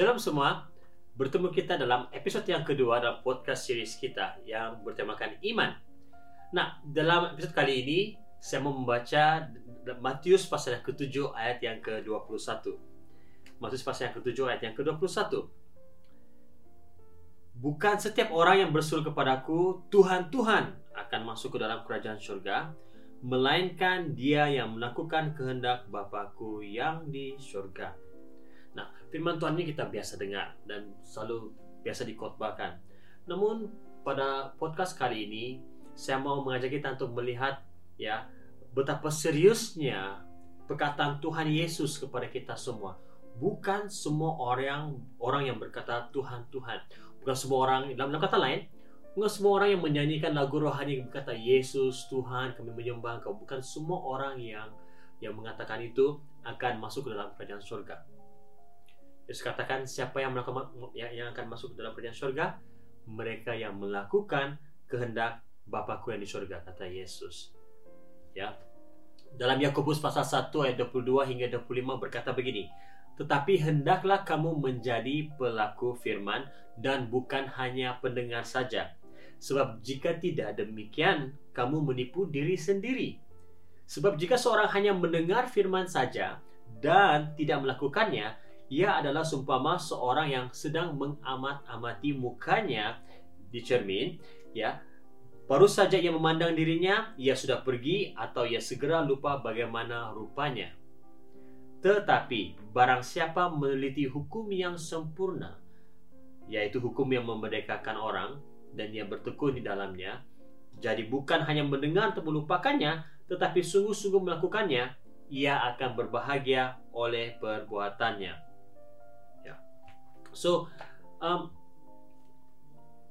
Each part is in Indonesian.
Shalom semua, bertemu kita dalam episode yang kedua dalam podcast series kita yang bertemakan iman. Nah, dalam episode kali ini saya mau membaca Matius pasal yang ke-7 ayat yang ke-21. Matius pasal yang ke-7 ayat yang ke-21. Bukan setiap orang yang berseru kepadaku, Tuhan, Tuhan, akan masuk ke dalam kerajaan surga, melainkan dia yang melakukan kehendak Bapakku yang di surga. Nah, firman Tuhan ini kita biasa dengar dan selalu biasa dikotbahkan. Namun pada podcast kali ini saya mau mengajak kita untuk melihat ya betapa seriusnya perkataan Tuhan Yesus kepada kita semua. Bukan semua orang orang yang berkata Tuhan Tuhan. Bukan semua orang dalam, kata lain, bukan semua orang yang menyanyikan lagu rohani yang berkata Yesus Tuhan kami menyembah Engkau. Bukan semua orang yang yang mengatakan itu akan masuk ke dalam kerajaan surga. Yesus katakan siapa yang melakukan yang, akan masuk ke dalam kerajaan surga? Mereka yang melakukan kehendak Bapakku yang di surga kata Yesus. Ya. Dalam Yakobus pasal 1 ayat 22 hingga 25 berkata begini. Tetapi hendaklah kamu menjadi pelaku firman dan bukan hanya pendengar saja. Sebab jika tidak demikian, kamu menipu diri sendiri. Sebab jika seorang hanya mendengar firman saja dan tidak melakukannya, ia adalah sumpama seorang yang sedang mengamat-amati mukanya di cermin, ya. Baru saja ia memandang dirinya, ia sudah pergi atau ia segera lupa bagaimana rupanya. Tetapi barang siapa meneliti hukum yang sempurna, yaitu hukum yang memerdekakan orang dan ia bertekun di dalamnya, jadi bukan hanya mendengar atau melupakannya, tetapi sungguh-sungguh melakukannya, ia akan berbahagia oleh perbuatannya. So, um,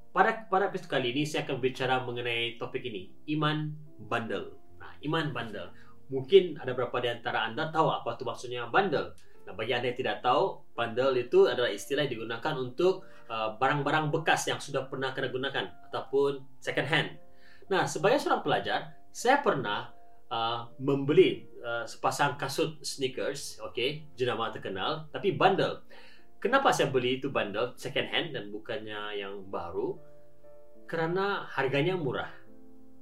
pada pada episode kali ini saya akan bicara mengenai topik ini, iman bandel. Nah, iman bandel mungkin ada beberapa di antara Anda tahu apa itu maksudnya bundle. Nah, bagi Anda yang tidak tahu, bundle itu adalah istilah yang digunakan untuk uh, barang-barang bekas yang sudah pernah kena gunakan ataupun second hand. Nah, sebagai seorang pelajar, saya pernah uh, membeli uh, sepasang kasut sneakers, okay, jenama terkenal, tapi bundle. Kenapa saya beli itu bundle second hand dan bukannya yang baru? Karena harganya murah.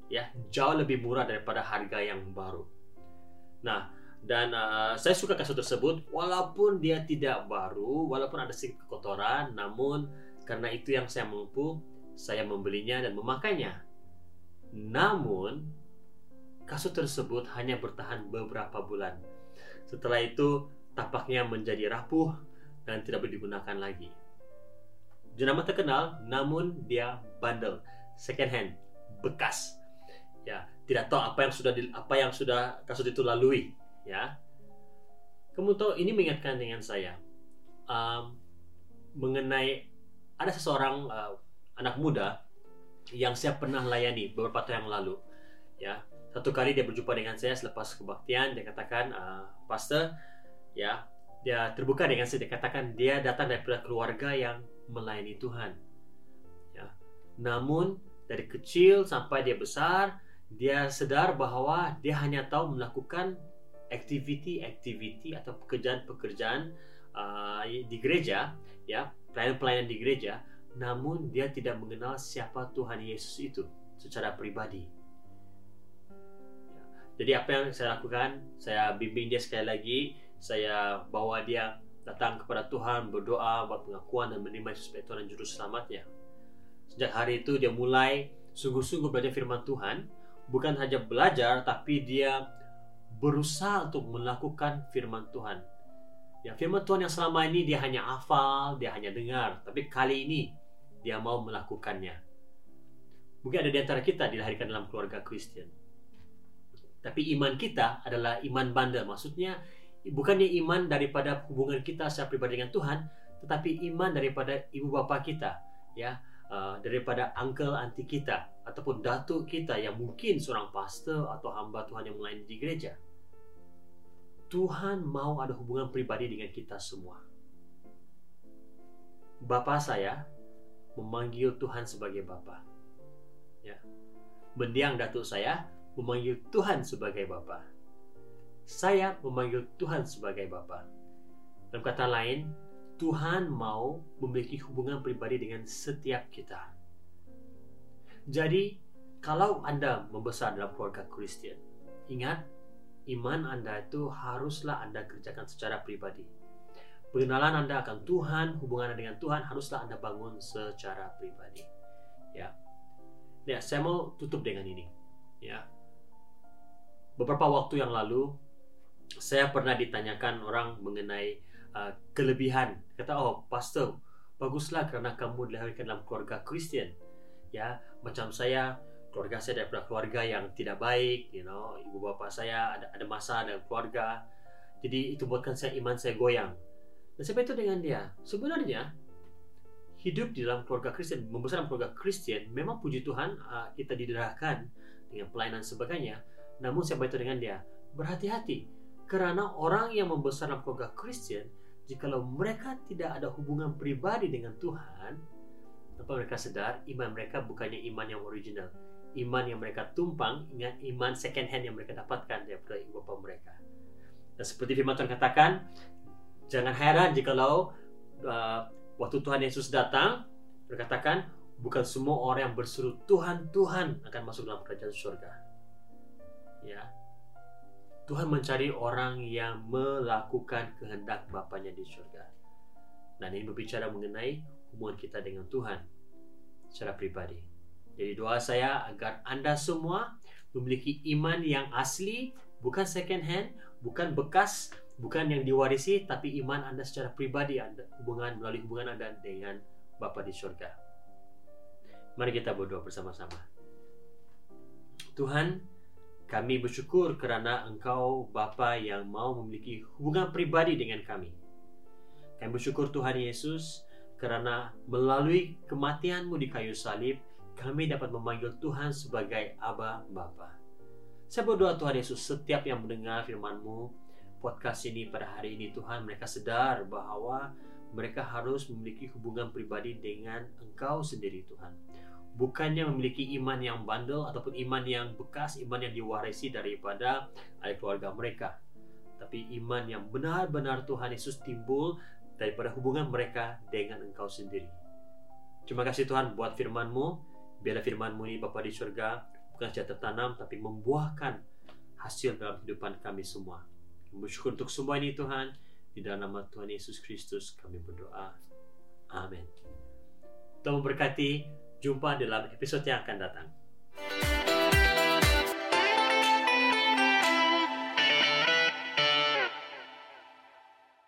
Ya, jauh lebih murah daripada harga yang baru. Nah, dan uh, saya suka kasut tersebut walaupun dia tidak baru, walaupun ada sedikit kotoran, namun karena itu yang saya mampu, saya membelinya dan memakainya. Namun kasut tersebut hanya bertahan beberapa bulan. Setelah itu tampaknya menjadi rapuh dan tidak boleh digunakan lagi. Jenama terkenal, namun dia bandel, second hand, bekas. Ya, tidak tahu apa yang sudah di, apa yang sudah kasus itu lalui ya kamu tahu ini mengingatkan dengan saya um, mengenai ada seseorang uh, anak muda yang saya pernah layani beberapa tahun yang lalu ya satu kali dia berjumpa dengan saya selepas kebaktian dia katakan uh, pastor ya dia terbuka dengan saya katakan dia datang dari keluarga yang melayani Tuhan. Ya. Namun dari kecil sampai dia besar dia sedar bahwa dia hanya tahu melakukan activity-activity atau pekerjaan-pekerjaan uh, di gereja, ya pelayanan-pelayanan di gereja, namun dia tidak mengenal siapa Tuhan Yesus itu secara pribadi. Ya. Jadi apa yang saya lakukan, saya bimbing dia sekali lagi, saya bawa dia datang kepada Tuhan, berdoa buat pengakuan dan menerima Yesus sebagai Tuhan dan Juru Selamatnya. Sejak hari itu dia mulai sungguh-sungguh belajar firman Tuhan, bukan hanya belajar tapi dia berusaha untuk melakukan firman Tuhan. Ya, firman Tuhan yang selama ini dia hanya hafal, dia hanya dengar, tapi kali ini dia mau melakukannya. Mungkin ada di antara kita dilahirkan dalam keluarga Kristen. Tapi iman kita adalah iman bandel. Maksudnya bukannya iman daripada hubungan kita secara pribadi dengan Tuhan, tetapi iman daripada ibu bapa kita, ya Uh, daripada uncle anti kita ataupun datuk kita yang mungkin seorang pastor atau hamba Tuhan yang melayani di gereja. Tuhan mau ada hubungan pribadi dengan kita semua. Bapak saya memanggil Tuhan sebagai Bapa. Ya. Mendiang datuk saya memanggil Tuhan sebagai Bapa. Saya memanggil Tuhan sebagai Bapa. Dalam kata lain, Tuhan mau memiliki hubungan pribadi dengan setiap kita. Jadi, kalau Anda membesar dalam keluarga Kristen, ingat, iman Anda itu haruslah Anda kerjakan secara pribadi. Pengenalan Anda akan Tuhan, hubungan dengan Tuhan haruslah Anda bangun secara pribadi. Ya. Ya, saya mau tutup dengan ini. Ya. Beberapa waktu yang lalu saya pernah ditanyakan orang mengenai uh, kelebihan. Kata, "Oh, pastor, baguslah karena kamu dilahirkan dalam keluarga Kristen." Ya, macam saya keluarga saya daripada keluarga yang tidak baik, you know, ibu bapa saya ada ada masalah dengan keluarga. Jadi itu buatkan saya iman saya goyang. Dan saya itu dengan dia. Sebenarnya hidup di dalam keluarga Kristen, membesar dalam keluarga Kristen, memang puji Tuhan uh, kita diderakan dengan pelayanan sebagainya. Namun saya itu dengan dia, berhati-hati karena orang yang membesar dalam keluarga Kristen, jikalau mereka tidak ada hubungan pribadi dengan Tuhan, tanpa mereka sadar iman mereka bukannya iman yang original, iman yang mereka tumpang, ingat iman second hand yang mereka dapatkan daripada ibu bapa mereka. Dan seperti firman Tuhan katakan, Jangan heran jikalau uh, waktu Tuhan Yesus datang berkatakan bukan semua orang yang berseru Tuhan Tuhan akan masuk dalam kerajaan surga. Ya. Tuhan mencari orang yang melakukan kehendak Bapaknya di surga. Dan ini berbicara mengenai hubungan kita dengan Tuhan secara pribadi. Jadi doa saya agar Anda semua memiliki iman yang asli, bukan second hand, bukan bekas, bukan yang diwarisi tapi iman Anda secara pribadi Anda hubungan melalui hubungan Anda dengan Bapa di surga. Mari kita berdoa bersama-sama. Tuhan, kami bersyukur kerana Engkau Bapa yang mau memiliki hubungan pribadi dengan kami. Kami bersyukur Tuhan Yesus kerana melalui kematian-Mu di kayu salib, kami dapat memanggil Tuhan sebagai Aba Bapa. Saya berdoa Tuhan Yesus setiap yang mendengar firman-Mu podcast ini pada hari ini Tuhan mereka sedar bahwa mereka harus memiliki hubungan pribadi dengan Engkau sendiri Tuhan. Bukannya memiliki iman yang bandel ataupun iman yang bekas, iman yang diwarisi daripada ayah keluarga mereka. Tapi iman yang benar-benar Tuhan Yesus timbul daripada hubungan mereka dengan Engkau sendiri. Terima kasih Tuhan buat firman-Mu. Biarlah firman-Mu ini Bapa di surga bukan saja tertanam tapi membuahkan hasil dalam kehidupan kami semua. Bersyukur untuk semua ini Tuhan. Di dalam nama Tuhan Yesus Kristus kami berdoa. Amin. Tuhan memberkati. Jumpa dalam episode yang akan datang.